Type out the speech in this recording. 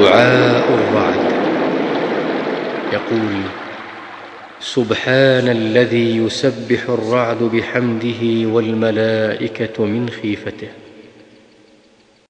دعاء الرعد يقول سبحان الذي يسبح الرعد بحمده والملائكة من خيفته.